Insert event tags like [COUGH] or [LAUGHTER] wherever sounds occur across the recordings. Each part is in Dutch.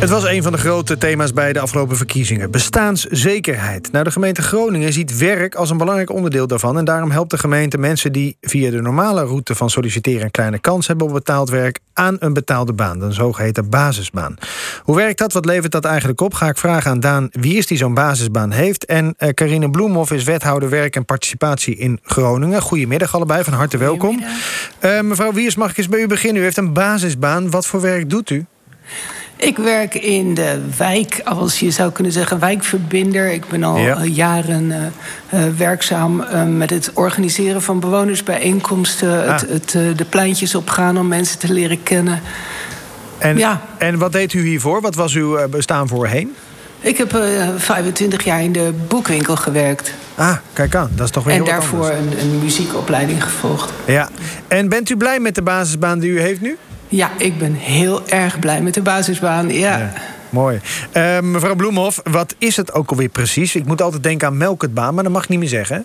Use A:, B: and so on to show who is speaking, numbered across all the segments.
A: Het was een van de grote thema's bij de afgelopen verkiezingen. Bestaanszekerheid. Nou, de gemeente Groningen ziet werk als een belangrijk onderdeel daarvan. En daarom helpt de gemeente mensen die via de normale route van solliciteren een kleine kans hebben op betaald werk aan een betaalde baan. Een zogeheten basisbaan. Hoe werkt dat? Wat levert dat eigenlijk op? Ga ik vragen aan Daan wie is die zo'n basisbaan heeft. En uh, Carine Bloemhoff is wethouder werk en participatie in Groningen. Goedemiddag allebei, van harte welkom. Uh, mevrouw Wiers, mag ik eens bij u beginnen? U heeft een basisbaan. Wat voor werk doet u?
B: Ik werk in de wijk, als je zou kunnen zeggen, wijkverbinder. Ik ben al ja. jaren uh, uh, werkzaam uh, met het organiseren van bewonersbijeenkomsten. Ah. Het, het de pleintjes opgaan om mensen te leren kennen.
A: En, ja. en wat deed u hiervoor? Wat was uw bestaan voorheen?
B: Ik heb 25 jaar in de boekwinkel gewerkt.
A: Ah, kijk aan. Dat is toch weer
B: En daarvoor een, een muziekopleiding gevolgd.
A: Ja. En bent u blij met de basisbaan die u heeft nu?
B: Ja, ik ben heel erg blij met de basisbaan. Ja.
A: mooi. Uh, mevrouw Bloemhof, wat is het ook alweer precies? Ik moet altijd denken aan melkertbaan, maar dat mag ik niet meer zeggen.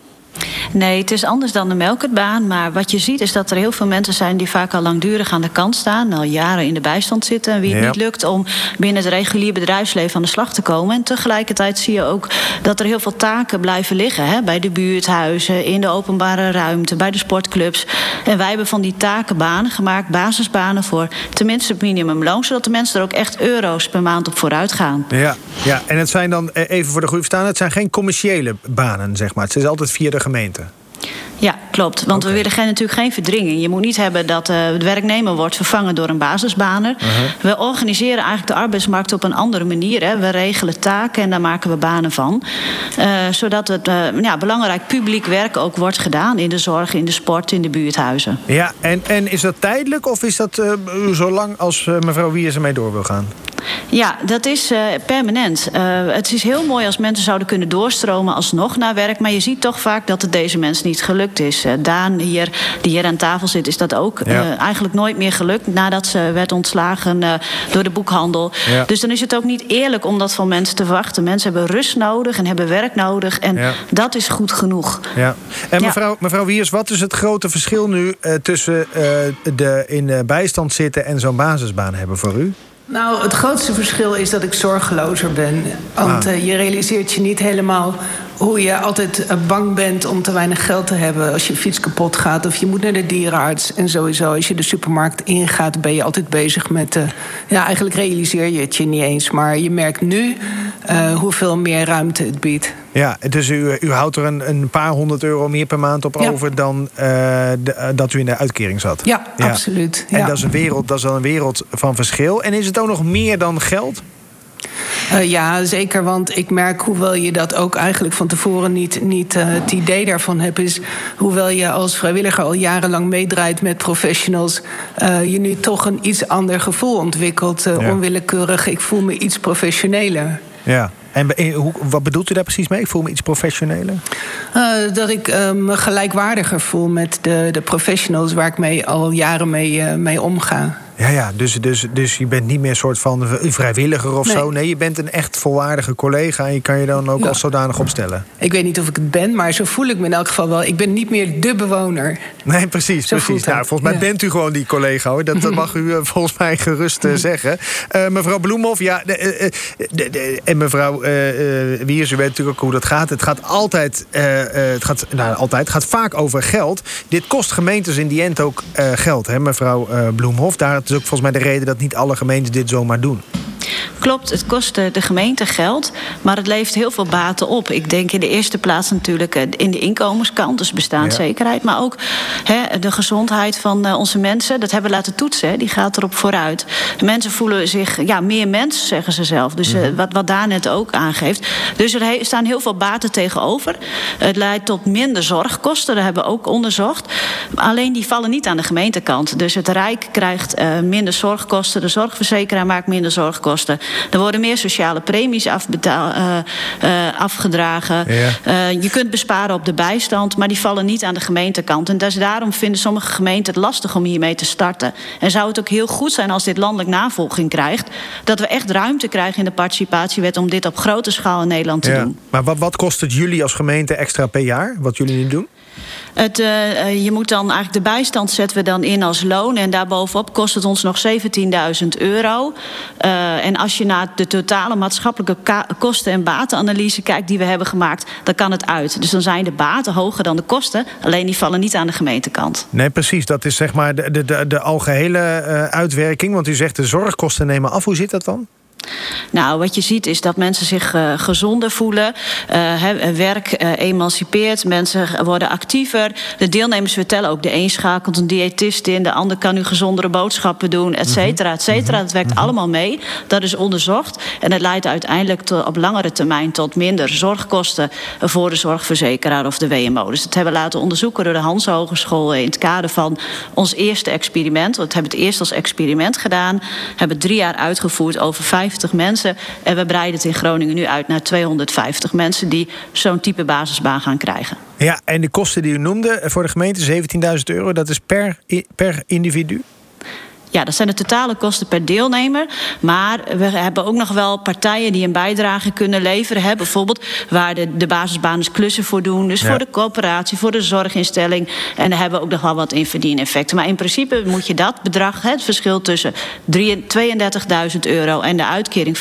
C: Nee, het is anders dan de melkertbaan. Maar wat je ziet is dat er heel veel mensen zijn die vaak al langdurig aan de kant staan, al jaren in de bijstand zitten. En wie het ja. niet lukt om binnen het regulier bedrijfsleven aan de slag te komen. En tegelijkertijd zie je ook dat er heel veel taken blijven liggen. Hè, bij de buurthuizen, in de openbare ruimte, bij de sportclubs. En wij hebben van die takenbanen gemaakt, basisbanen voor tenminste het minimumloon. Zodat de mensen er ook echt euro's per maand op vooruit gaan.
A: Ja, ja. en het zijn dan, even voor de goede verstaan, het zijn geen commerciële banen, zeg maar. Het is altijd via de gemeente.
C: Ja, klopt. Want okay. we willen geen, natuurlijk geen verdringing. Je moet niet hebben dat uh, de werknemer wordt vervangen door een basisbaner. Uh -huh. We organiseren eigenlijk de arbeidsmarkt op een andere manier. Hè. We regelen taken en daar maken we banen van. Uh, zodat het uh, ja, belangrijk publiek werk ook wordt gedaan in de zorg, in de sport, in de buurthuizen.
A: Ja, en, en is dat tijdelijk of is dat zo lang als mevrouw Wiers ermee door wil gaan?
C: Ja, dat is uh, permanent. Uh, het is heel mooi als mensen zouden kunnen doorstromen alsnog naar werk. Maar je ziet toch vaak dat het deze mensen niet gelukt is. Uh, Daan, hier, die hier aan tafel zit, is dat ook ja. eigenlijk nooit meer gelukt. Nadat ze werd ontslagen door de boekhandel. Ja. Dus dan is het ook niet eerlijk om dat van mensen te verwachten. Mensen hebben rust nodig en hebben werk nodig. En ja. dat is goed genoeg.
A: Ja. En mevrouw, mevrouw Wiers, wat is het grote verschil nu tussen de in bijstand zitten en zo'n basisbaan hebben voor u?
B: Nou, het grootste verschil is dat ik zorgelozer ben. Want ah. uh, je realiseert je niet helemaal hoe je altijd bang bent om te weinig geld te hebben als je fiets kapot gaat of je moet naar de dierenarts. En sowieso, als je de supermarkt ingaat, ben je altijd bezig met. Uh, ja, eigenlijk realiseer je het je niet eens. Maar je merkt nu uh, hoeveel meer ruimte het biedt.
A: Ja, dus u, u houdt er een, een paar honderd euro meer per maand op ja. over dan uh, de, dat u in de uitkering zat.
B: Ja, ja. absoluut.
A: En
B: ja.
A: dat is een wereld, dat is wel een wereld van verschil. En is het ook nog meer dan geld?
B: Uh, ja, zeker. Want ik merk hoewel je dat ook eigenlijk van tevoren niet, niet uh, het idee daarvan hebt, is hoewel je als vrijwilliger al jarenlang meedraait met professionals, uh, je nu toch een iets ander gevoel ontwikkelt. Ja. Onwillekeurig, ik voel me iets professioneler.
A: Ja. En hoe, wat bedoelt u daar precies mee? Ik voel me iets professioneler?
B: Uh, dat ik uh, me gelijkwaardiger voel met de, de professionals waar ik mee, al jaren mee, uh, mee omga.
A: Ja, ja dus, dus, dus je bent niet meer een soort van vrijwilliger of nee. zo. Nee, je bent een echt volwaardige collega en je kan je dan ook ja. als zodanig opstellen.
B: Ik weet niet of ik het ben, maar zo voel ik me in elk geval wel. Ik ben niet meer de bewoner.
A: Nee, precies. Zo precies. Nou, volgens mij ja. bent u gewoon die collega hoor. Dat, dat mag u uh, volgens mij gerust uh, [LAUGHS] zeggen. Uh, mevrouw Bloemhoff, ja, de, de, de, en mevrouw Wiers, u weet natuurlijk ook hoe dat gaat. Het gaat altijd, het gaat, nou, altijd, het gaat vaak over geld. Dit kost gemeentes in die end ook geld, hè, mevrouw Bloemhoff. Daar is ook volgens mij de reden dat niet alle gemeentes dit zomaar doen.
C: Klopt, het kost de gemeente geld, maar het levert heel veel baten op. Ik denk in de eerste plaats natuurlijk in de inkomenskant, dus bestaanszekerheid, ja. maar ook hè, de gezondheid van onze mensen. Dat hebben we laten toetsen, die gaat erop vooruit. De mensen voelen zich ja, meer mens, zeggen ze zelf. Dus mm -hmm. wat, wat daar net ook aangeeft. Dus er staan heel veel baten tegenover. Het leidt tot minder zorgkosten, dat hebben we ook onderzocht. Alleen die vallen niet aan de gemeentekant. Dus het Rijk krijgt uh, minder zorgkosten, de zorgverzekeraar maakt minder zorgkosten. Er worden meer sociale premies afbetaal, uh, uh, afgedragen. Ja. Uh, je kunt besparen op de bijstand, maar die vallen niet aan de gemeentekant. En dus daarom vinden sommige gemeenten het lastig om hiermee te starten. En zou het ook heel goed zijn als dit landelijk navolging krijgt, dat we echt ruimte krijgen in de participatiewet om dit op grote schaal in Nederland te
A: ja.
C: doen.
A: Maar wat, wat kost het jullie als gemeente extra per jaar, wat jullie nu doen?
C: Het, uh, je moet dan eigenlijk de bijstand zetten we dan in als loon. En daarbovenop kost het ons nog 17.000 euro. Uh, en als je naar de totale maatschappelijke kosten- en batenanalyse kijkt die we hebben gemaakt, dan kan het uit. Dus dan zijn de baten hoger dan de kosten. Alleen die vallen niet aan de gemeentekant.
A: Nee, precies. Dat is zeg maar de, de, de, de algehele uitwerking. Want u zegt de zorgkosten nemen af. Hoe zit dat dan?
C: Nou, wat je ziet is dat mensen zich uh, gezonder voelen. Uh, werk uh, emancipeert, mensen worden actiever. De deelnemers vertellen ook, de een schakelt een diëtist in... de ander kan nu gezondere boodschappen doen, et cetera, et cetera. Dat werkt allemaal mee. Dat is onderzocht. En het leidt uiteindelijk tot, op langere termijn tot minder zorgkosten... voor de zorgverzekeraar of de WMO. Dus dat hebben we laten onderzoeken door de Hans Hogeschool... in het kader van ons eerste experiment. We hebben het eerst als experiment gedaan. Hebben drie jaar uitgevoerd over vijf mensen. En we breiden het in Groningen nu uit naar 250 mensen die zo'n type basisbaan gaan krijgen.
A: Ja, en de kosten die u noemde voor de gemeente 17.000 euro, dat is per, per individu?
C: Ja, dat zijn de totale kosten per deelnemer. Maar we hebben ook nog wel partijen die een bijdrage kunnen leveren. Hè? Bijvoorbeeld waar de, de basisbanen klussen voor doen. Dus ja. voor de coöperatie, voor de zorginstelling. En daar hebben we ook nog wel wat in verdieneffecten. Maar in principe moet je dat bedrag, het verschil tussen 32.000 euro en de uitkering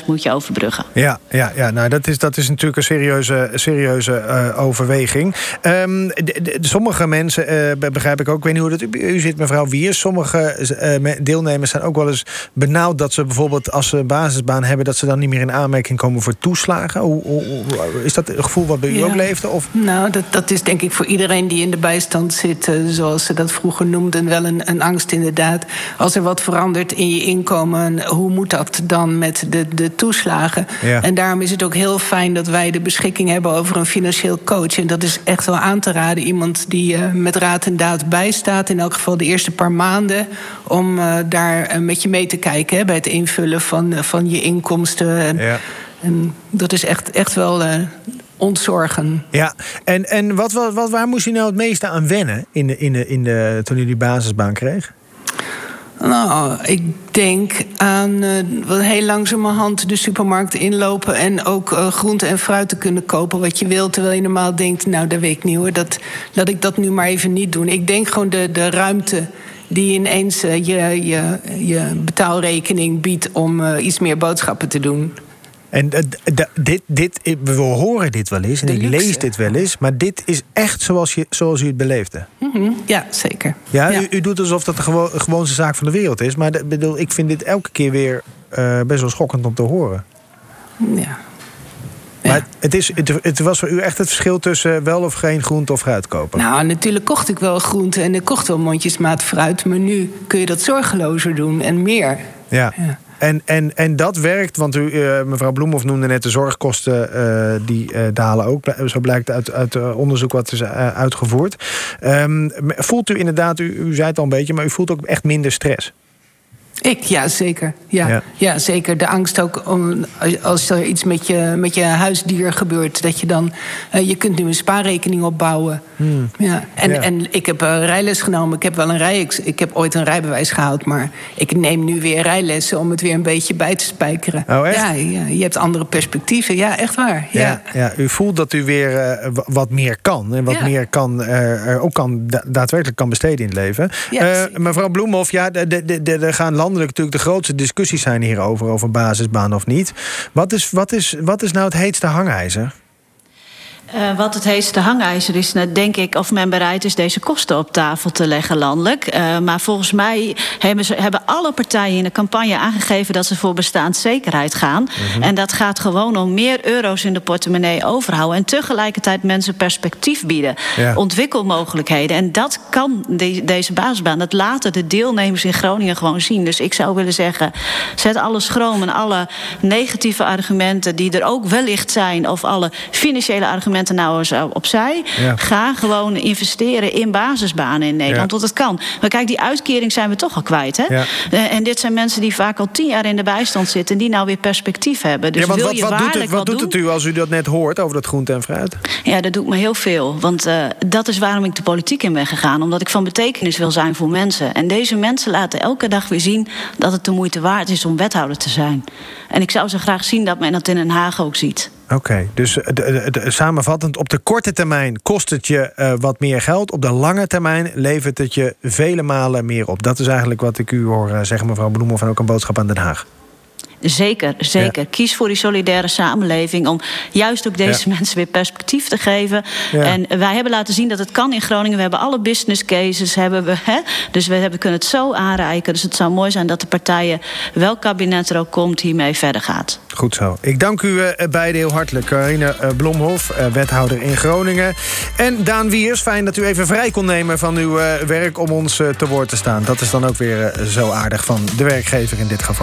C: 15.000 moet je overbruggen.
A: Ja, ja, ja nou, dat, is, dat is natuurlijk een serieuze, serieuze uh, overweging. Um, de, de, sommige mensen, uh, begrijp ik ook, ik weet niet hoe dat u, u zit, mevrouw Wiers. Sommige uh, deelnemers zijn ook wel eens benauwd dat ze bijvoorbeeld als ze een basisbaan hebben, dat ze dan niet meer in aanmerking komen voor toeslagen. Hoe, hoe, is dat het gevoel wat bij u ook leefde? Of?
B: Nou, dat, dat is denk ik voor iedereen die in de bijstand zit, uh, zoals ze dat vroeger noemden, wel een, een angst inderdaad. Als er wat verandert in je inkomen, hoe moet dat dan met de, de toeslagen? Ja. En daarom is het ook heel fijn dat wij de beschikking hebben over een financieel coach. En dat is echt wel aan te raden. Iemand die uh, met raad en daad bijstaat, in elk geval de eerste paar maanden om uh, daar met je mee te kijken hè, bij het invullen van, uh, van je inkomsten. En, ja. en, dat is echt, echt wel ontzorgen.
A: Ja, en, en wat, wat, wat, waar moest je nou het meeste aan wennen in de, in de, in de, toen je die basisbaan kreeg?
B: Nou, ik denk aan uh, heel langzamerhand de supermarkt inlopen en ook uh, groente en fruit te kunnen kopen wat je wilt. Terwijl je normaal denkt, nou, dat weet ik niet hoor, dat, laat ik dat nu maar even niet doen. Ik denk gewoon de, de ruimte die ineens uh, je, je, je betaalrekening biedt om uh, iets meer boodschappen te doen.
A: En uh, dit, dit, we horen dit wel eens en ik lees dit wel eens, maar dit is echt zoals, je, zoals u het beleefde.
B: Mm -hmm. Ja, zeker.
A: Ja,
B: ja.
A: U, u, doet alsof dat de gewo gewoonste zaak van de wereld is, maar bedoel, ik vind dit elke keer weer best wel schokkend om te horen.
B: Ja.
A: Maar het, is, het, het, was voor u echt het verschil tussen wel of geen groente of fruit kopen?
B: Nou, natuurlijk kocht ik wel groente en ik kocht wel mondjesmaat fruit. Maar nu kun je dat zorgelozer doen en meer.
A: Ja. ja. En, en, en dat werkt, want u, uh, mevrouw Bloemhoff noemde net de zorgkosten, uh, die uh, dalen ook. Zo blijkt uit, uit onderzoek wat is uitgevoerd. Um, voelt u inderdaad, u, u zei het al een beetje, maar u voelt ook echt minder stress?
B: Ik, ja, zeker. Ja, ja. ja, zeker. De angst ook om, als er iets met je, met je huisdier gebeurt, dat je dan. Uh, je kunt nu een spaarrekening opbouwen. Hmm. Ja. En, ja. en ik heb uh, rijles genomen. Ik heb wel een rij. Ik heb ooit een rijbewijs gehaald, maar ik neem nu weer rijlessen om het weer een beetje bij te spijkeren.
A: Oh, echt?
B: Ja, ja, je hebt andere perspectieven. Ja, echt waar. Ja,
A: ja, ja. u voelt dat u weer uh, wat meer kan. En wat meer kan, ook kan, daadwerkelijk kan besteden in het leven. mevrouw Bloemhoff, ja, er gaan landen natuurlijk de grootste discussies zijn hierover, over basisbaan of niet. Wat is, wat is, wat is nou het heetste hangijzer?
C: Uh, wat het heetste hangijzer is, nou, denk ik, of men bereid is deze kosten op tafel te leggen landelijk. Uh, maar volgens mij hebben, ze, hebben alle partijen in de campagne aangegeven dat ze voor bestaanszekerheid gaan. Mm -hmm. En dat gaat gewoon om meer euro's in de portemonnee overhouden. En tegelijkertijd mensen perspectief bieden, ja. ontwikkelmogelijkheden. En dat kan de, deze basisbaan. Dat laten de deelnemers in Groningen gewoon zien. Dus ik zou willen zeggen, zet alle schroom en alle negatieve argumenten die er ook wellicht zijn, of alle financiële argumenten nou eens opzij. Ja. Ga gewoon investeren in basisbanen in Nederland. Want het kan. Maar kijk, die uitkering zijn we toch al kwijt. Hè? Ja. En dit zijn mensen die vaak al tien jaar in de bijstand zitten... en die nou weer perspectief hebben. Dus
A: ja, want
C: wil
A: wat, wat doet het, wat,
C: wat
A: doet het u als u dat net hoort over dat groente en fruit?
C: Ja, dat doet me heel veel. Want uh, dat is waarom ik de politiek in ben gegaan. Omdat ik van betekenis wil zijn voor mensen. En deze mensen laten elke dag weer zien... dat het de moeite waard is om wethouder te zijn. En ik zou zo graag zien dat men dat in Den Haag ook ziet.
A: Oké, dus samenvattend, op de korte termijn kost het je uh, wat meer geld. Op de lange termijn levert het je vele malen meer op. Dat is eigenlijk wat ik u hoor uh, zeggen, mevrouw Bloemhoff, en ook een boodschap aan Den Haag.
C: Zeker, zeker. Kies voor die solidaire samenleving om juist ook deze mensen weer perspectief te geven. En wij hebben laten zien dat het kan in Groningen. We hebben alle business cases, hebben we, hè? dus we hebben, kunnen het zo aanreiken. Dus het zou mooi zijn dat de partijen, welk kabinet er ook komt, hiermee verder gaat.
A: Goed zo. Ik dank u uh, beiden heel hartelijk. Carine uh, Blomhof, uh, wethouder in Groningen. En Daan Wiers, fijn dat u even vrij kon nemen van uw werk om ons te woord te staan. Dat is dan ook weer zo aardig van de werkgever in dit geval.